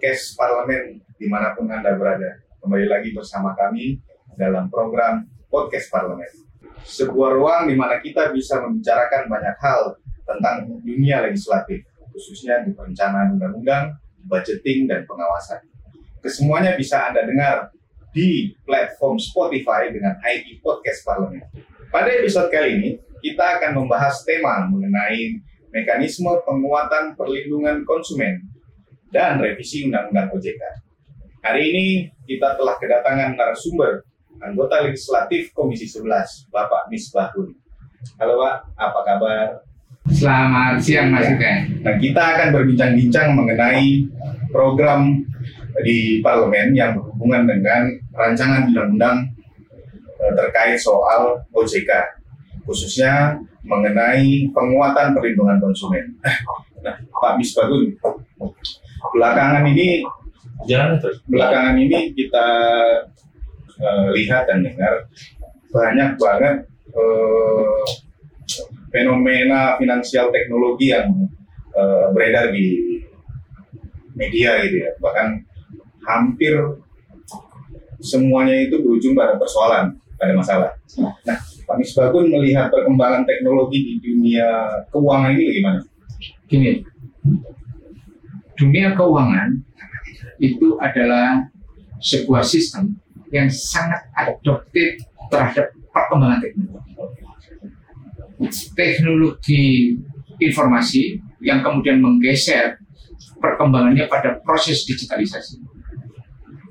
podcast parlemen di mana pun Anda berada. Kembali lagi bersama kami dalam program Podcast Parlemen. Sebuah ruang di mana kita bisa membicarakan banyak hal tentang dunia legislatif, khususnya di perencanaan undang-undang, budgeting, dan pengawasan. Kesemuanya bisa Anda dengar di platform Spotify dengan ID Podcast Parlemen. Pada episode kali ini, kita akan membahas tema mengenai mekanisme penguatan perlindungan konsumen dan revisi Undang-Undang OJK. Hari ini kita telah kedatangan narasumber anggota legislatif Komisi 11, Bapak Misbahun. Halo Pak, apa kabar? Selamat siang Mas Yuken. Nah, kita akan berbincang-bincang mengenai program di parlemen yang berhubungan dengan rancangan undang-undang eh, terkait soal OJK, khususnya mengenai penguatan perlindungan konsumen. Nah, Pak Misbahun, belakangan ini Jangan terus. belakangan ini kita eh, lihat dan dengar banyak banget eh, fenomena finansial teknologi yang eh, beredar di media gitu ya bahkan hampir semuanya itu berujung pada persoalan pada masalah. Nah, Pak Misbahun melihat perkembangan teknologi di dunia keuangan ini bagaimana? Gini, dunia keuangan itu adalah sebuah sistem yang sangat adoptif terhadap perkembangan teknologi. Teknologi informasi yang kemudian menggeser perkembangannya pada proses digitalisasi.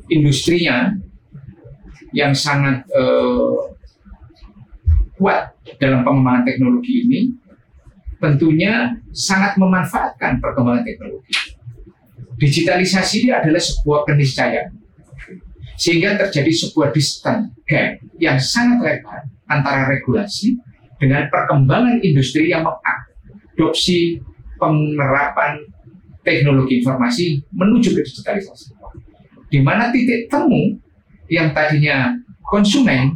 Industrinya yang sangat eh, kuat dalam pengembangan teknologi ini tentunya sangat memanfaatkan perkembangan teknologi. Digitalisasi ini adalah sebuah keniscayaan sehingga terjadi sebuah distance gap yang sangat lebar antara regulasi dengan perkembangan industri yang mengadopsi penerapan teknologi informasi menuju ke digitalisasi. Di mana titik temu yang tadinya konsumen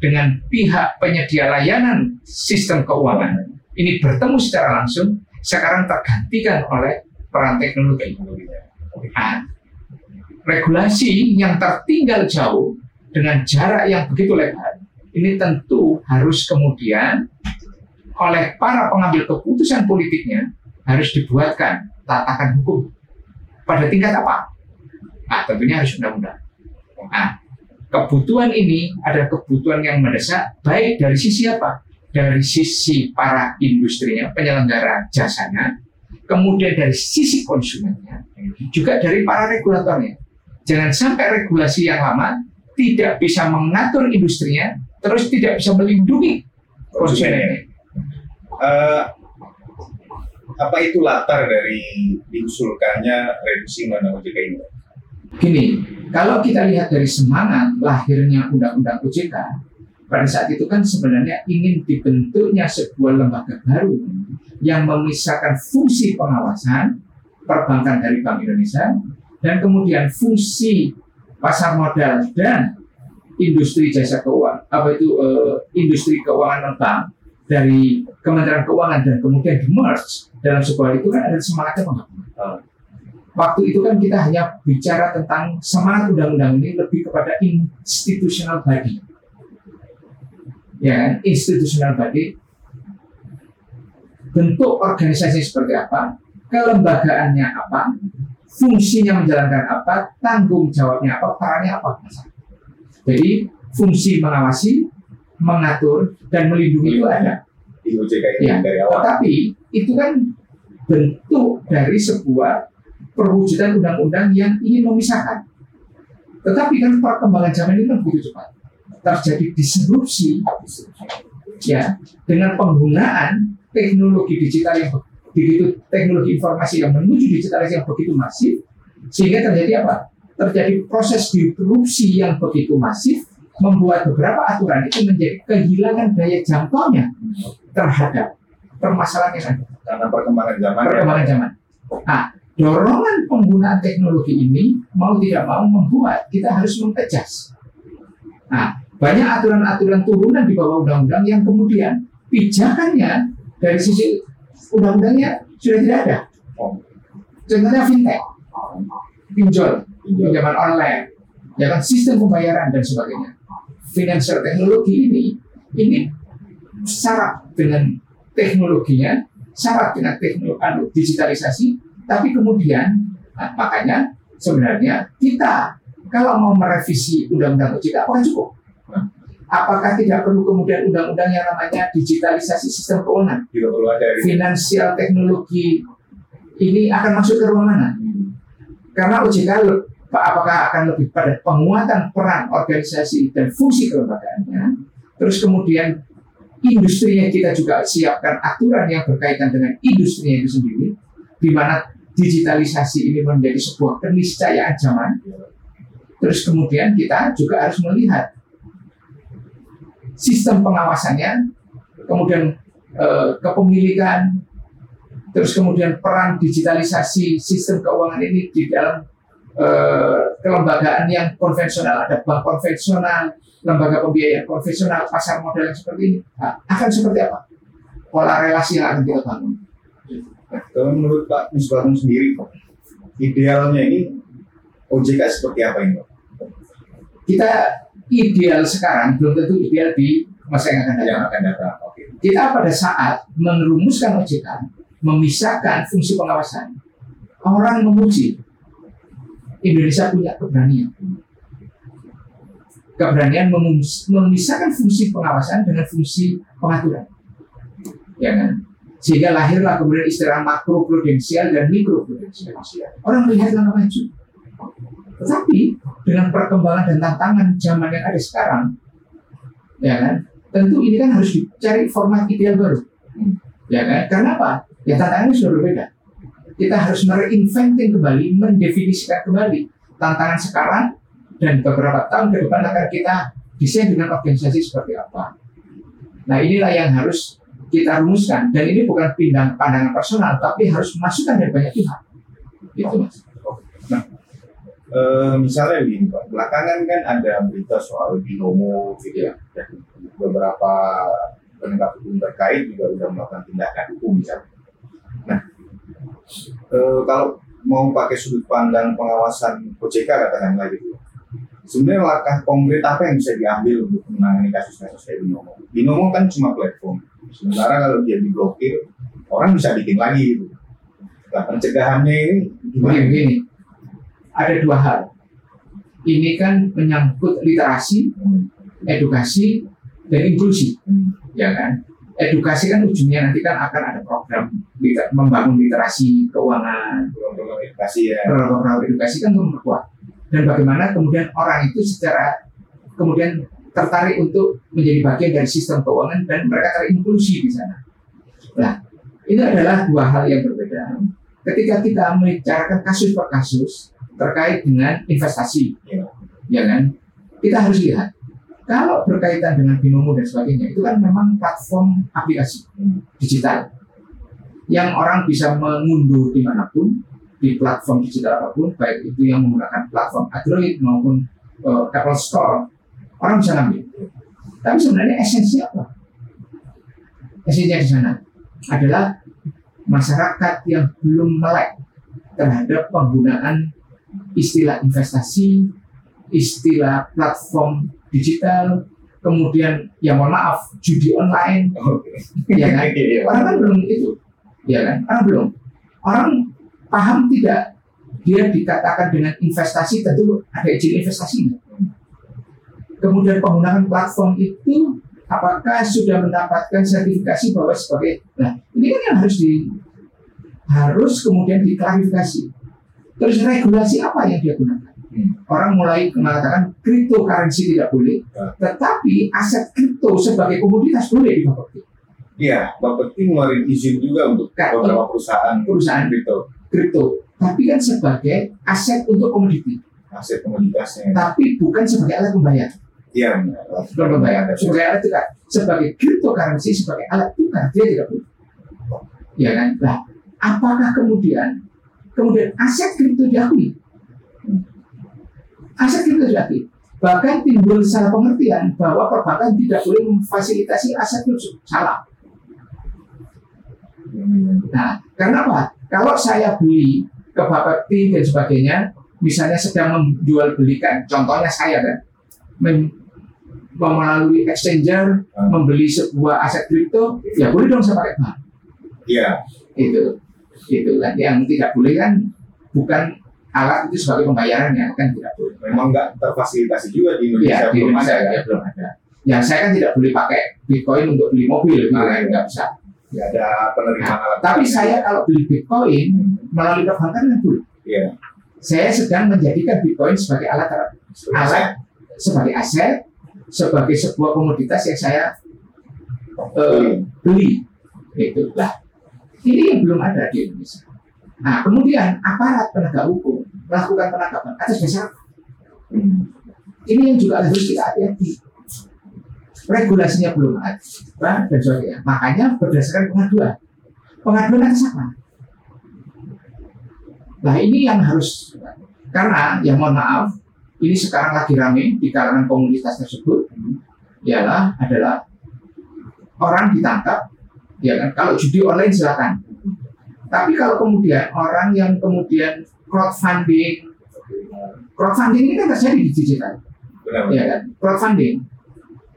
dengan pihak penyedia layanan sistem keuangan ini bertemu secara langsung sekarang tergantikan oleh peran teknologi. Nah, regulasi yang tertinggal jauh dengan jarak yang begitu lebar ini tentu harus kemudian oleh para pengambil keputusan politiknya harus dibuatkan tatakan hukum pada tingkat apa? Nah, tentunya harus undang-undang. Nah, kebutuhan ini adalah kebutuhan yang mendesak baik dari sisi apa? Dari sisi para industrinya, penyelenggara jasanya, kemudian dari sisi konsumennya, juga dari para regulatornya. Jangan sampai regulasi yang lama tidak bisa mengatur industrinya, terus tidak bisa melindungi konsumennya. Eh, apa itu latar dari diusulkannya revisi undang-undang OJK ini? Gini, kalau kita lihat dari semangat lahirnya Undang-Undang OJK, pada saat itu kan sebenarnya ingin dibentuknya sebuah lembaga baru yang memisahkan fungsi pengawasan perbankan dari Bank Indonesia dan kemudian fungsi pasar modal dan industri jasa keuangan apa itu eh, industri keuangan non dari Kementerian Keuangan dan kemudian di merge dalam sebuah itu kan ada semangatnya. Waktu itu kan kita hanya bicara tentang semangat undang-undang ini lebih kepada institutional body. Ya, institutional body bentuk organisasi seperti apa, kelembagaannya apa, fungsinya menjalankan apa, tanggung jawabnya apa, perannya apa. Jadi fungsi mengawasi, mengatur, dan melindungi itu ada. Di OJK Ya, dari awal. tetapi itu kan bentuk dari sebuah perwujudan undang-undang yang ingin memisahkan. Tetapi kan perkembangan zaman ini kan begitu cepat. Terjadi disrupsi ya dengan penggunaan teknologi digital yang begitu teknologi informasi yang menuju digitalisasi yang begitu masif sehingga terjadi apa? Terjadi proses disrupsi yang begitu masif membuat beberapa aturan itu menjadi kehilangan daya jangkaunya terhadap permasalahan yang ada Karena perkembangan zaman. ya. perkembangan zaman. Nah, dorongan penggunaan teknologi ini mau tidak mau membuat kita harus mengejas. Nah, banyak aturan-aturan turunan di bawah undang-undang yang kemudian pijakannya dari sisi undang-undangnya sudah tidak ada. Oh, Contohnya fintech. pinjol, pinjaman online, ya kan sistem pembayaran dan sebagainya. Financial teknologi ini ini syarat dengan teknologinya, syarat dengan teknologi anu, digitalisasi, tapi kemudian nah, makanya sebenarnya kita kalau mau merevisi undang-undang OJK apakah cukup? Apakah tidak perlu kemudian undang-undang yang namanya digitalisasi sistem keuangan? Finansial teknologi ini akan masuk ke ruang mana? Karena OJK apakah akan lebih pada penguatan peran organisasi dan fungsi kelembagaannya, terus kemudian industri yang kita juga siapkan aturan yang berkaitan dengan industri itu sendiri, di mana digitalisasi ini menjadi sebuah keniscayaan zaman. Terus kemudian kita juga harus melihat sistem pengawasannya, kemudian eh, kepemilikan, terus kemudian peran digitalisasi sistem keuangan ini di dalam eh, kelembagaan yang konvensional, ada bank konvensional, lembaga pembiayaan konvensional, pasar modal yang seperti ini, nah, akan seperti apa? Pola relasi yang akan kita bangun. Kalau menurut Pak Misbahun sendiri, idealnya ini OJK seperti apa ini? Kita ideal sekarang belum tentu ideal di masa yang akan datang. Yang akan datang. Oke. Kita pada saat merumuskan OJK, memisahkan fungsi pengawasan, orang memuji Indonesia punya keberanian. Keberanian memisahkan fungsi pengawasan dengan fungsi pengaturan. Ya kan? Sehingga lahirlah kemudian istilah makro prudensial dan mikro prudensial. Orang melihat langkah maju. Tetapi dengan perkembangan dan tantangan zaman yang ada sekarang, ya kan, tentu ini kan harus dicari format ideal baru. Ya kan? Karena apa? Ya tantangannya sudah berbeda. Kita harus mereinventing kembali, mendefinisikan kembali tantangan sekarang dan beberapa tahun ke depan akan kita desain dengan organisasi seperti apa. Nah inilah yang harus kita rumuskan dan ini bukan pindah pandangan personal tapi harus masukan dari banyak pihak itu mas nah e, misalnya begini pak belakangan kan ada berita soal binomo gitu ya beberapa penegak hukum terkait juga sudah melakukan tindakan hukum misalnya nah e, kalau mau pakai sudut pandang pengawasan OJK katakanlah gitu sebenarnya langkah konkret apa yang bisa diambil untuk menangani kasus-kasus kayak binomo binomo kan cuma platform Sementara kalau dia diblokir, orang bisa bikin lagi gitu. Nah, pencegahannya ini gimana? Begini. Ada dua hal. Ini kan menyangkut literasi, edukasi, dan inklusi. Ya kan? Edukasi kan ujungnya nanti kan akan ada program liter membangun literasi keuangan, program edukasi ya. Program edukasi kan memperkuat. Dan bagaimana kemudian orang itu secara kemudian tertarik untuk menjadi bagian dari sistem keuangan dan mereka terinklusi di sana. Nah, ini adalah dua hal yang berbeda. Ketika kita membicarakan kasus per kasus terkait dengan investasi, ya kan? Kita harus lihat kalau berkaitan dengan binomo dan sebagainya itu kan memang platform aplikasi digital yang orang bisa mengunduh di mana pun di platform digital apa pun, baik itu yang menggunakan platform Android maupun uh, Apple Store Orang bisa ngambil. Tapi sebenarnya esensinya apa? Esensinya di sana adalah masyarakat yang belum melek terhadap penggunaan istilah investasi, istilah platform digital, kemudian ya mohon maaf judi online, ya kan? Orang kan belum itu, ya kan? Orang belum. Orang paham tidak dia dikatakan dengan investasi tentu ada izin investasinya kemudian penggunaan platform itu apakah sudah mendapatkan sertifikasi bahwa sebagai nah ini kan yang harus di harus kemudian diklarifikasi terus regulasi apa yang dia gunakan hmm. orang mulai mengatakan cryptocurrency tidak boleh ya. tetapi aset kripto sebagai komoditas boleh di Bapepti iya Bapepti ngeluarin izin juga untuk beberapa perusahaan perusahaan kripto kripto tapi kan sebagai aset untuk komoditi aset komoditasnya tapi bukan sebagai alat pembayaran Iya, membayar sebagai alat tukar. Sebagai cryptocurrency, sebagai alat tukar, dia tidak boleh. Ya kan? Nah, apakah kemudian kemudian aset kripto diakui? Aset kripto diakui. Bahkan timbul salah pengertian bahwa perbankan tidak boleh memfasilitasi aset kripto. Salah. Nah, karena apa? Kalau saya beli ke Bapepti dan sebagainya, misalnya sedang menjual belikan, contohnya saya kan, melalui exchanger Hmm. membeli sebuah aset kripto, ya boleh dong saya pakai bank. Iya. Itu, itu kan yang tidak boleh kan bukan alat itu sebagai pembayarannya kan tidak boleh. Memang nggak terfasilitasi juga di Indonesia. Ya, di belum Indonesia ada, ya, belum ada. Ya saya kan tidak boleh pakai Bitcoin untuk beli mobil, gitu Ah, kan, iya. nggak bisa. Nggak ada penerimaan alat. Tapi saya kalau beli Bitcoin melalui perbankan kan boleh. Iya. Saya sedang menjadikan Bitcoin sebagai alat alat sebagai aset, sebagai sebuah komoditas yang saya eh, beli. Itu lah. Ini yang belum ada di Indonesia. Nah, kemudian aparat penegak hukum melakukan penangkapan atas dasar ini yang juga harus kita hati-hati. Regulasinya belum ada dan sebagainya. Makanya berdasarkan pengaduan. Pengaduan atas apa? Nah ini yang harus karena yang mohon maaf ini sekarang lagi rame di kalangan komunitas tersebut ialah adalah orang ditangkap ya kan kalau judi online silakan tapi kalau kemudian orang yang kemudian crowdfunding crowdfunding ini kan terjadi di digital Benar. ya kan crowdfunding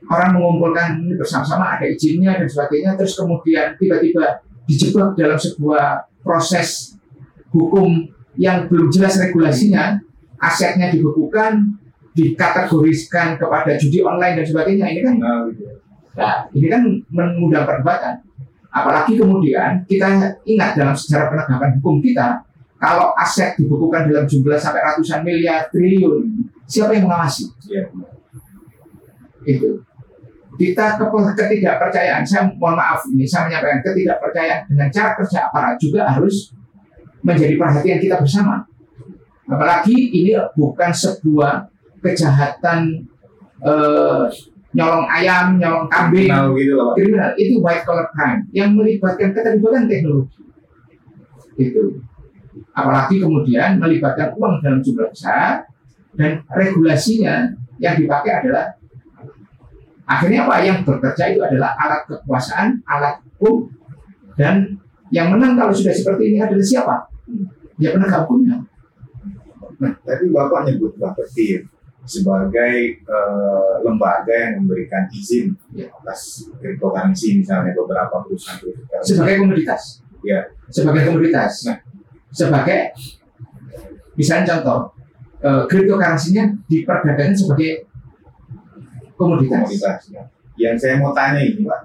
orang mengumpulkan ini bersama-sama ada izinnya dan sebagainya terus kemudian tiba-tiba dijebak dalam sebuah proses hukum yang belum jelas regulasinya asetnya dibekukan dikategoriskan kepada judi online dan sebagainya ini kan Nah, gitu. Nah, ini kan mengundang perdebatan. Apalagi kemudian kita ingat dalam sejarah penegakan hukum kita, kalau aset dibekukan dalam jumlah sampai ratusan miliar triliun, siapa yang mengawasi? Iya. Itu. Kita ke ketidakpercayaan, saya mohon maaf ini, saya menyampaikan ketidakpercayaan dengan cara kerja aparat juga harus menjadi perhatian kita bersama. Apalagi ini bukan sebuah kejahatan eh, nyolong ayam, nyolong kambing, Nah, gitu Pak. kriminal itu white collar crime yang melibatkan keterlibatan teknologi. Itu apalagi kemudian melibatkan uang dalam jumlah besar dan regulasinya yang dipakai adalah akhirnya apa? Yang bekerja itu adalah alat kekuasaan alat hukum dan yang menang kalau sudah seperti ini adalah siapa? Ya penegak hukumnya. Nah, tadi Bapak nyebut Bapepti sebagai eh, lembaga yang memberikan izin Ya. atas cryptocurrency misalnya beberapa perusahaan cryptocurrency. sebagai komoditas Ya. sebagai komoditas Nah. sebagai misalnya contoh eh, cryptocurrency-nya diperdagangkan sebagai komoditas. komoditas. ya. Yang saya mau tanya ini Pak,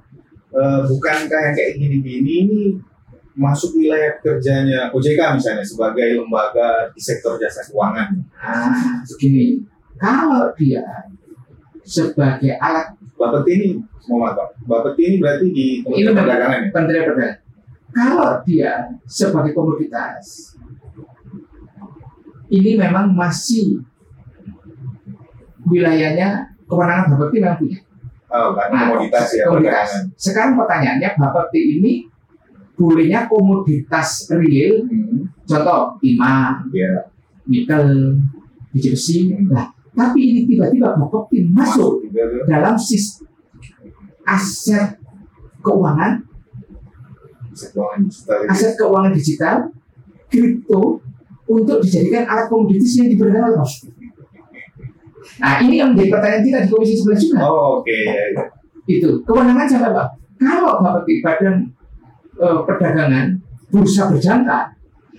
eh, bukankah yang kayak gini-gini ini masuk wilayah kerjanya OJK misalnya sebagai lembaga di sektor jasa keuangan? Ah, begini, kalau dia sebagai alat Bapepti ini mau apa? Bapepti ini berarti di Kementerian Perdagangan ya? Menteri Perdagangan, kalau dia sebagai komoditas, ini memang masih wilayahnya kewenangan Bapepti memang punya. Oh, Nah, komoditas ya komoditas. perdagangan. Sekarang pertanyaannya Bapepti ini bolehnya komoditas real, Hmm, contoh timah, ya, nikel, biji besi. Nah, tapi ini tiba-tiba Bapepti masuk dalam sis aset keuangan, Aset keuangan digital kripto untuk dijadikan alat komoditas yang Bapepti. Nah, ini yang menjadi pertanyaan kita di Komisi 11 juga. Oh, oke ya. ya. Itu kewenangan siapa Pak? Kalau Bapepti Badan eh, Perdagangan bursa berjangka,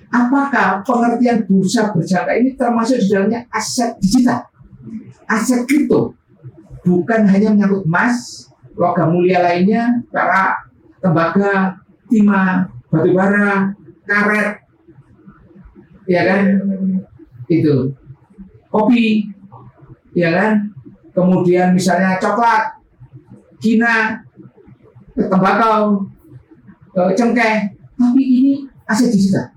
apakah pengertian bursa berjangka ini termasuk di dalamnya aset digital, aset kripto, bukan hanya menyangkut emas, logam mulia lainnya, perak, tembaga, timah, batu bara, karet, ya kan? Itu kopi, ya kan? Kemudian misalnya coklat, kina, tembakau, eh, cengkeh, tapi ini aset digital.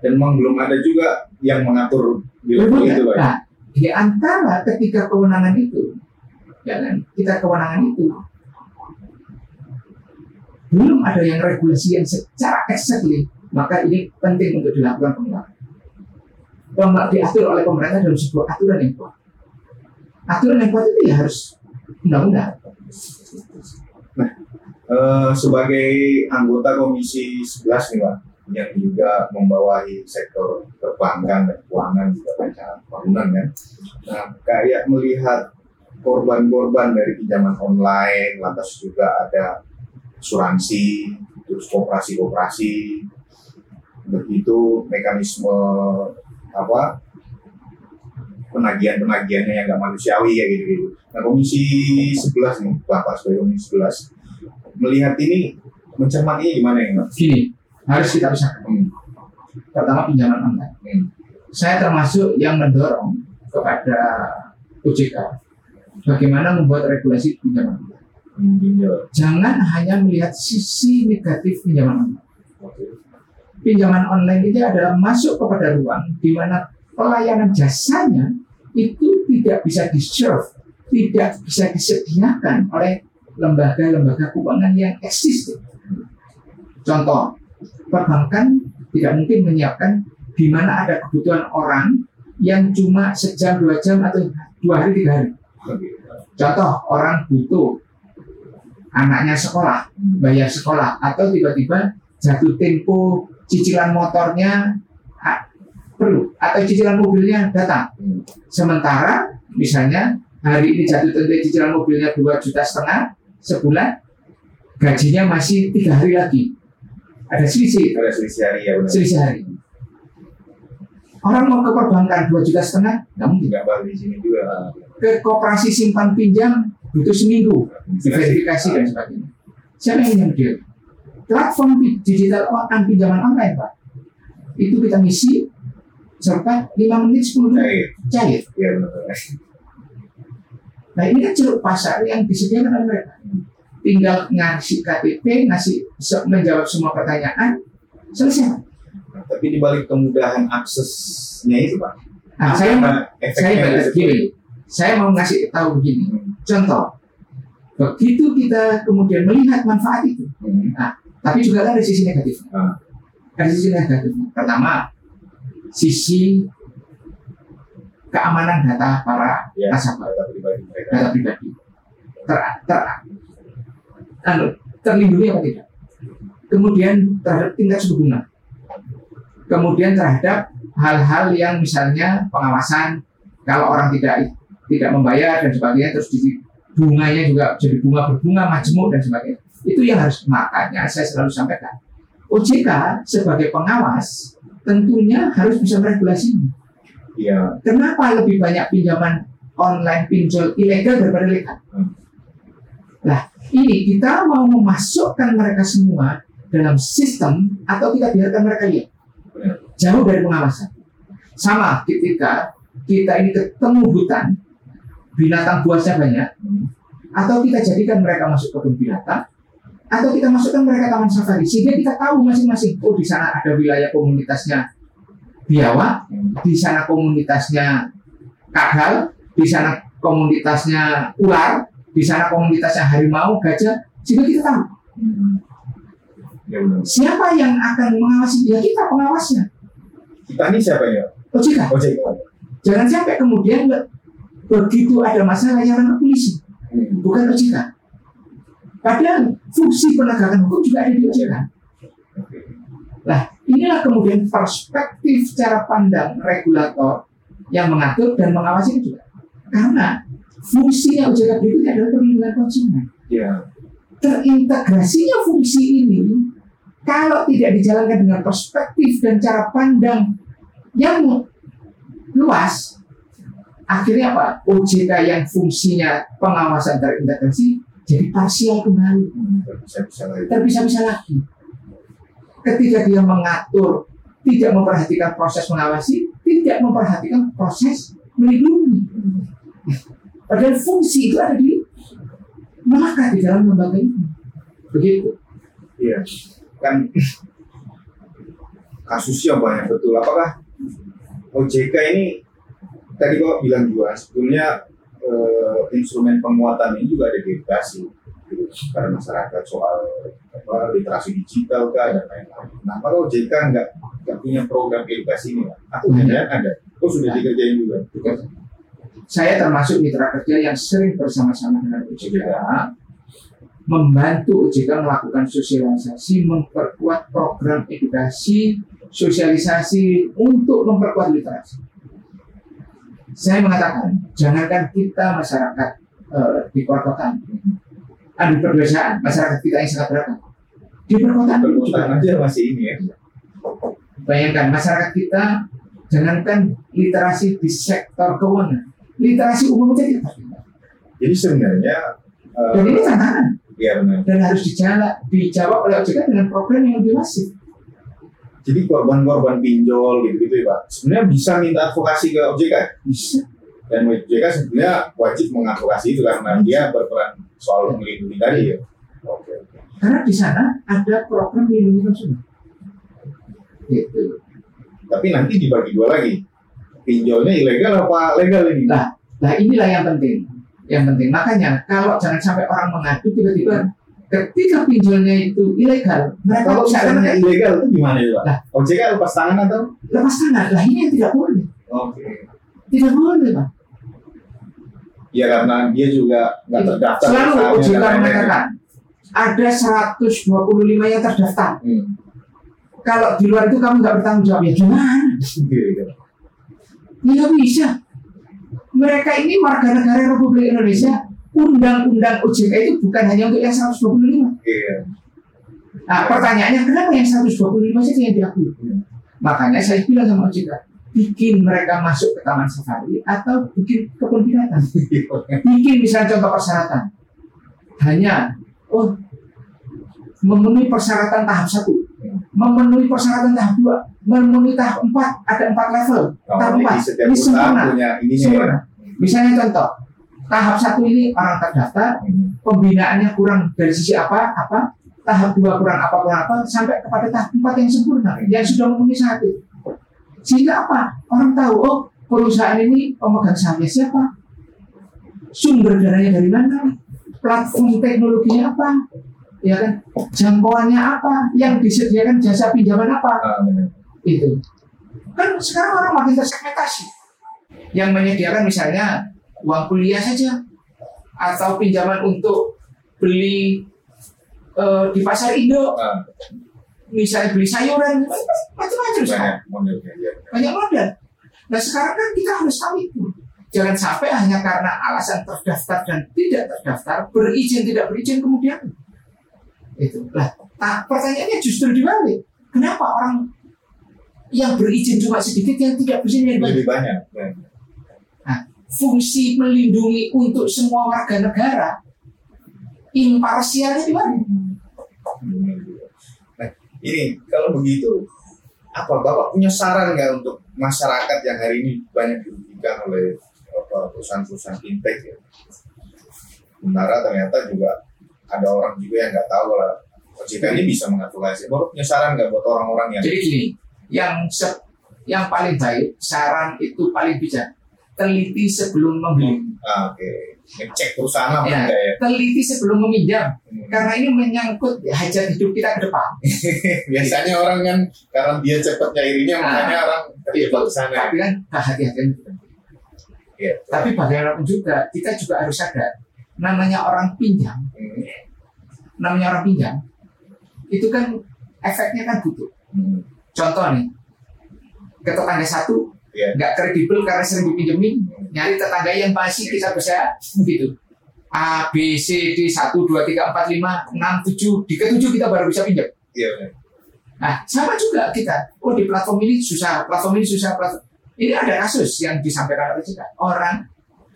Dan memang belum ada juga yang mengatur di level itu, ya? Pak. Nah, di antara ketiga kewenangan itu, kan, kita kewenangan itu belum ada yang regulasi yang secara exactly, maka ini penting untuk dilakukan penguatan. Pem- diatur oleh pemerintah dalam sebuah aturan yang kuat. Aturan yang kuat itu ya harus undang-undang. Eh, sebagai anggota Komisi 11 nih Pak, yang juga membawahi sektor perbankan dan keuangan juga banyak bangunan kan. Nah, kayak melihat korban-korban dari pinjaman online, lantas juga ada asuransi, terus kooperasi-kooperasi, begitu mekanisme apa penagihan-penagihannya yang nggak manusiawi ya gitu gitu. Nah komisi 11 nih Bapak sebagai komisi 11 melihat ini mencermatinya gimana ya Mas? Gini, harus kita pisahkan. Hmm. Pertama pinjaman online. Saya termasuk yang mendorong kepada OJK bagaimana membuat regulasi pinjaman online. Jangan hanya melihat sisi negatif pinjaman online. Pinjaman online itu adalah masuk kepada ruang di mana pelayanan jasanya itu tidak bisa di-serve, tidak bisa disediakan oleh lembaga-lembaga keuangan yang eksis. Contoh, perbankan tidak mungkin menyiapkan di mana ada kebutuhan orang yang cuma sejam, dua jam, atau dua hari, tiga hari. Contoh, orang butuh anaknya sekolah, bayar sekolah, atau tiba-tiba jatuh tempo cicilan motornya ah, perlu, atau cicilan mobilnya datang. Sementara misalnya hari ini jatuh tempo cicilan mobilnya dua juta setengah sebulan, gajinya masih tiga hari lagi. Ada selisih, Ada selisih hari ya benar. selisih hari. Orang mau ke perbankan dua juta setengah, nggak mungkin. Nggak balik di sini juga. Ke koperasi simpan pinjam butuh seminggu diverifikasi dan sebagainya. Siapa yang nyambil? Platform digital online pinjaman online, Pak. Itu kita ngisi serta 5 menit 10 menit Cair. cair. Ya benar. Nah ini kan ceruk pasar yang disediakan oleh mereka. Tinggal ngasih KTP, ngasih menjawab semua pertanyaan, selesai. Nah, tapi di balik kemudahan aksesnya itu Pak. Nah, saya saya balik gini, saya mau ngasih tahu begini. Contoh, begitu kita kemudian melihat manfaat itu, Hmm. tapi juga ada sisi negatifnya. Ah. Ada sisi negatifnya. Pertama, sisi keamanan data para Ya, nasabah, data pribadi mereka. data pribadi. Ter, ter, anu, terlindungi apa tidak? Kemudian terhadap tingkat suku bunga. Kemudian terhadap hal-hal yang misalnya pengawasan kalau orang tidak tidak membayar dan sebagainya terus di bunganya juga jadi bunga berbunga majemuk dan sebagainya itu yang harus makanya saya selalu sampaikan OJK sebagai pengawas tentunya harus bisa meregulasi ini. Iya. Kenapa lebih banyak pinjaman online pinjol ilegal daripada legal? Hmm. Nah, ini kita mau memasukkan mereka semua dalam sistem atau kita biarkan mereka lihat jauh dari pengawasan. Sama ketika kita ini ketemu hutan, binatang buasnya banyak, atau kita jadikan mereka masuk kebun binatang, atau kita masukkan mereka taman safari, sehingga kita tahu masing-masing, oh di sana ada wilayah komunitasnya biawak, di sana komunitasnya kadal, di sana komunitasnya ular, di sana komunitasnya harimau, gajah, sehingga kita tahu. Ya siapa yang akan mengawasi dia kita pengawasnya. Kita ini siapa ya? OJK. Ojek. Jangan sampai kemudian begitu ada masalah yang ke polisi, bukan OJK. Padahal fungsi penegakan hukum juga ada di OJK. Nah, inilah kemudian perspektif cara pandang regulator yang mengatur dan mengawasi itu juga. Karena fungsinya OJK berikutnya adalah perlindungan konsumen. Ya. Terintegrasinya fungsi ini kalau tidak dijalankan dengan perspektif dan cara pandang yang luas, akhirnya apa? OJK yang fungsinya pengawasan terintegrasi jadi parsial kembali. Bisa-bisa lagi. terpisah-pisah lagi. Ketika dia mengatur, tidak memperhatikan proses mengawasi, tidak memperhatikan proses melindungi. Hmm. Padahal fungsi itu ada di melekat di dalam lembaga ini. Begitu. Iya. Kan kasusnya banyak betul. Apakah OJK ini tadi kok bilang juga sebetulnya eh, instrumen penguatan ini juga ada di edukasi gitu, pada masyarakat soal apa, literasi digital kah dan lain-lain. Nah, apakah OJK nggak nggak punya program edukasi ini? Aku Ada. jangan ada. Oh sudah dikerjain juga. Saya termasuk mitra kerja yang sering bersama-sama dengan OJK membantu OJK melakukan sosialisasi, memperkuat program edukasi, sosialisasi untuk memperkuat literasi. Saya mengatakan, jangankan kita masyarakat uh, di perkotaan, adu pedesaan masyarakat kita yang sangat beragam. Di perkotaan, perkotaan aja masih ini ya. Bayangkan masyarakat kita, jangankan literasi di sektor keuangan, literasi umum saja tidak Jadi sebenarnya uh, dan ini tantangan. Iya benar. Dan harus dijawab, dijawab oleh OJK dengan program yang lebih masif. Jadi korban-korban pinjol gitu-gitu ya Pak, sebenarnya bisa minta advokasi ke OJK? Bisa. Dan OJK sebenarnya wajib mengadvokasi itu karena dia berperan soal melindungi tadi ya. Oke. Karena di sana ada program melindungi konsumen. Gitu. Tapi nanti dibagi dua lagi. Pinjolnya ilegal apa legal ini? Nah, nah inilah yang penting. Yang penting. Makanya kalau jangan sampai orang mengadu tiba-tiba ketika pinjolnya itu ilegal, mereka kalau misalnya ilegal itu gimana ya Pak? Nah, OJK lepas tangan atau? Lepas tangan. Lah ini yang tidak boleh. Oke. Okay. Tidak boleh Pak. Ya karena dia juga nggak terdaftar. Selalu OJK mengatakan ada 125 yang terdaftar. Hmm kalau di luar itu kamu nggak bertanggung jawab ya gimana? Ya bisa. Mereka ini warga negara Republik Indonesia. Undang-undang OJK itu bukan hanya untuk yang 125. Iya. Nah, pertanyaannya kenapa yang 125 saja yang diakui? Makanya saya bilang sama OJK, bikin mereka masuk ke taman safari atau bikin kebun binatang. bikin misalnya contoh persyaratan. Hanya, oh, memenuhi persyaratan tahap satu memenuhi persyaratan tahap dua, memenuhi tahap empat, ada empat level. Oh, tahap empat ini sempurna. sempurna. Misalnya contoh, tahap satu ini orang terdaftar, hmm. pembinaannya kurang dari sisi apa, apa, tahap dua kurang apa, kurang apa, sampai kepada tahap empat yang sempurna, yang sudah memenuhi satu. Sehingga apa? Orang tahu, oh perusahaan ini pemegang sahamnya siapa, sumber dananya dari mana, platform teknologinya apa, ya kan? Jangkauannya apa? Yang disediakan jasa pinjaman apa? Ah, itu. Kan sekarang orang makin tersegmentasi yang menyediakan misalnya uang kuliah saja. Atau pinjaman untuk beli uh, di pasar Indo. Ah. misalnya beli sayuran. Macam-macam banyak model ya. banyak model. Nah sekarang kan kita harus tahu itu. Jangan sampai hanya karena alasan terdaftar dan tidak terdaftar berizin tidak berizin kemudian itu lah nah, pertanyaannya justru dibalik kenapa orang yang berizin cuma sedikit yang tidak berizin yang lebih banyak nah, fungsi melindungi untuk semua warga negara imparsialnya di mana? Nah, ini kalau begitu apa bapak punya saran nggak untuk masyarakat yang hari ini banyak dirugikan oleh perusahaan-perusahaan fintech ya? Sementara ternyata juga ada orang juga yang nggak tahu lah OJK ini bisa mengadvokasi. Baru punya saran nggak buat orang-orang yang jadi gini, yang se yang paling baik saran itu paling bijak teliti sebelum membeli. Hmm. Ah, Oke, okay. ngecek perusahaan ya, ya. Teliti sebelum meminjam, hmm. karena ini menyangkut hajat hidup kita ke depan. Biasanya orang kan karena dia cepat nyairinya, nah, makanya orang terjebak ke sana. Tapi kan hati-hati. Ya, Tapi bagaimanapun juga kita juga harus sadar namanya orang pinjam, namanya orang pinjam, itu kan efeknya kan butuh. Hmm. Contoh nih, ke tetangga satu yeah. nggak kredibel karena sering dipinjemin, nyari tetangga yang masih kita bisa gitu. A, B, C, D, 1, 2, 3, 4, 5, 6, 7 Di ketujuh kita baru bisa pinjam yeah. Nah sama juga kita Oh di platform ini susah, platform ini susah platform. Ini ada kasus yang disampaikan oleh kita Orang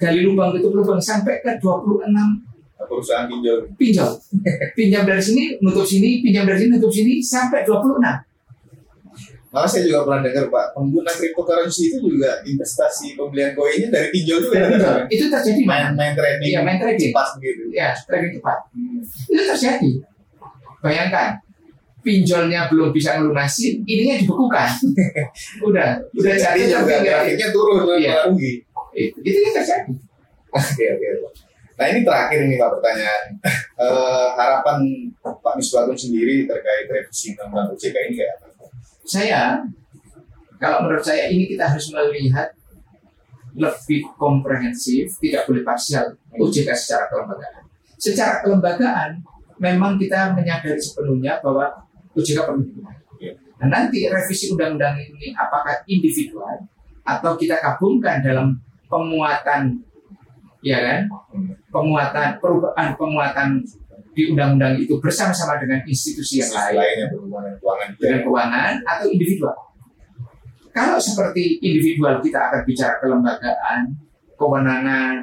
gali lubang tutup lubang sampai ke 26 perusahaan pinjol pinjol pinjam dari sini nutup sini pinjam dari sini nutup sini sampai 26 Malah saya juga pernah dengar Pak, pengguna cryptocurrency itu juga investasi pembelian koinnya dari pinjol juga. Dari pinjol. Itu terjadi main main trading. Iya, main trading. Cepat begitu. Iya, trading cepat. Hmm. Itu terjadi. Bayangkan, pinjolnya belum bisa melunasi, ininya dibekukan. udah, udah jadi juga grafiknya turun, iya. rugi. Itu, itu yang terjadi. Oke oke. Nah ini terakhir nih Pak pertanyaan. Uh, harapan Pak Misbahun sendiri terkait revisi undang-undang OJK ini kayak apa? Saya, kalau menurut saya ini kita harus melihat lebih komprehensif, tidak boleh parsial OJK secara kelembagaan. Secara kelembagaan, memang kita menyadari sepenuhnya bahwa OJK perlu Nah, nanti revisi undang-undang ini apakah individual atau kita gabungkan dalam penguatan. Ya kan? Penguatan perubahan penguatan di undang-undang itu bersama-sama dengan institusi yang lain. Lainnya berhubungan dengan keuangan dengan keuangan atau individual. Kalau seperti individual kita akan bicara kelembagaan, kewenangan,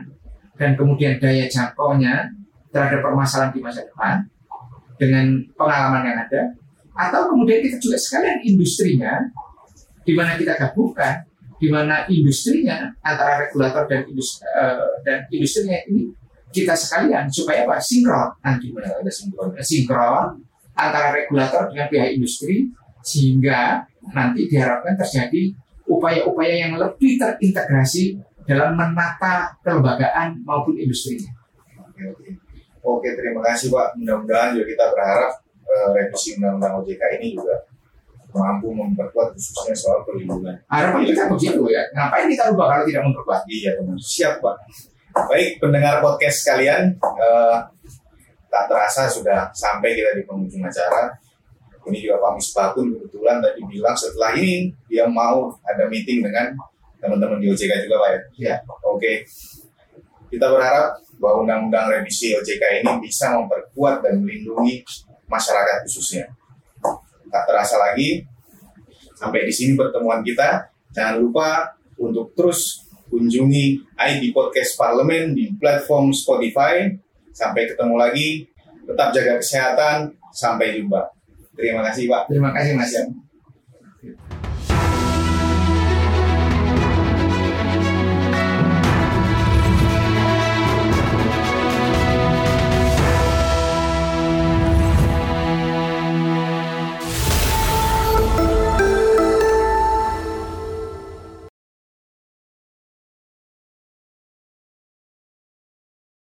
dan kemudian daya jangkaunya terhadap permasalahan di masa depan dengan pengalaman yang ada, atau kemudian kita juga sekalian industrinya, di mana kita gabungkan, di mana industrinya antara regulator dan industri, dan industrinya ini kita sekalian supaya apa sinkron nanti benar ada sinkron sinkron antara regulator dengan pihak industri sehingga nanti diharapkan terjadi upaya-upaya yang lebih terintegrasi dalam menata kelembagaan maupun industrinya. Oke, oke. Oke, terima kasih Pak. Mudah-mudahan juga kita berharap eh, revisi Undang-Undang OJK ini juga mampu memperkuat khususnya soal perlindungan. Harapan kita begitu ya. Ngapain kita ubah kalau tidak memperkuat? Iya, benar. Siap Pak. Baik, pendengar podcast sekalian, eh, tak terasa sudah sampai kita di penghujung acara. Ini juga Pak Misbah pun kebetulan tadi bilang setelah ini dia mau ada meeting dengan teman-teman di OJK juga Pak ya. Ya. Oke. Kita berharap bahwa undang-undang revisi OJK ini bisa memperkuat dan melindungi masyarakat khususnya. Tak terasa lagi sampai di sini pertemuan kita. Jangan lupa untuk terus kunjungi ID Podcast Parlemen di platform Spotify. Sampai ketemu lagi. Tetap jaga kesehatan. Sampai jumpa. Terima kasih Pak. Terima kasih Mas.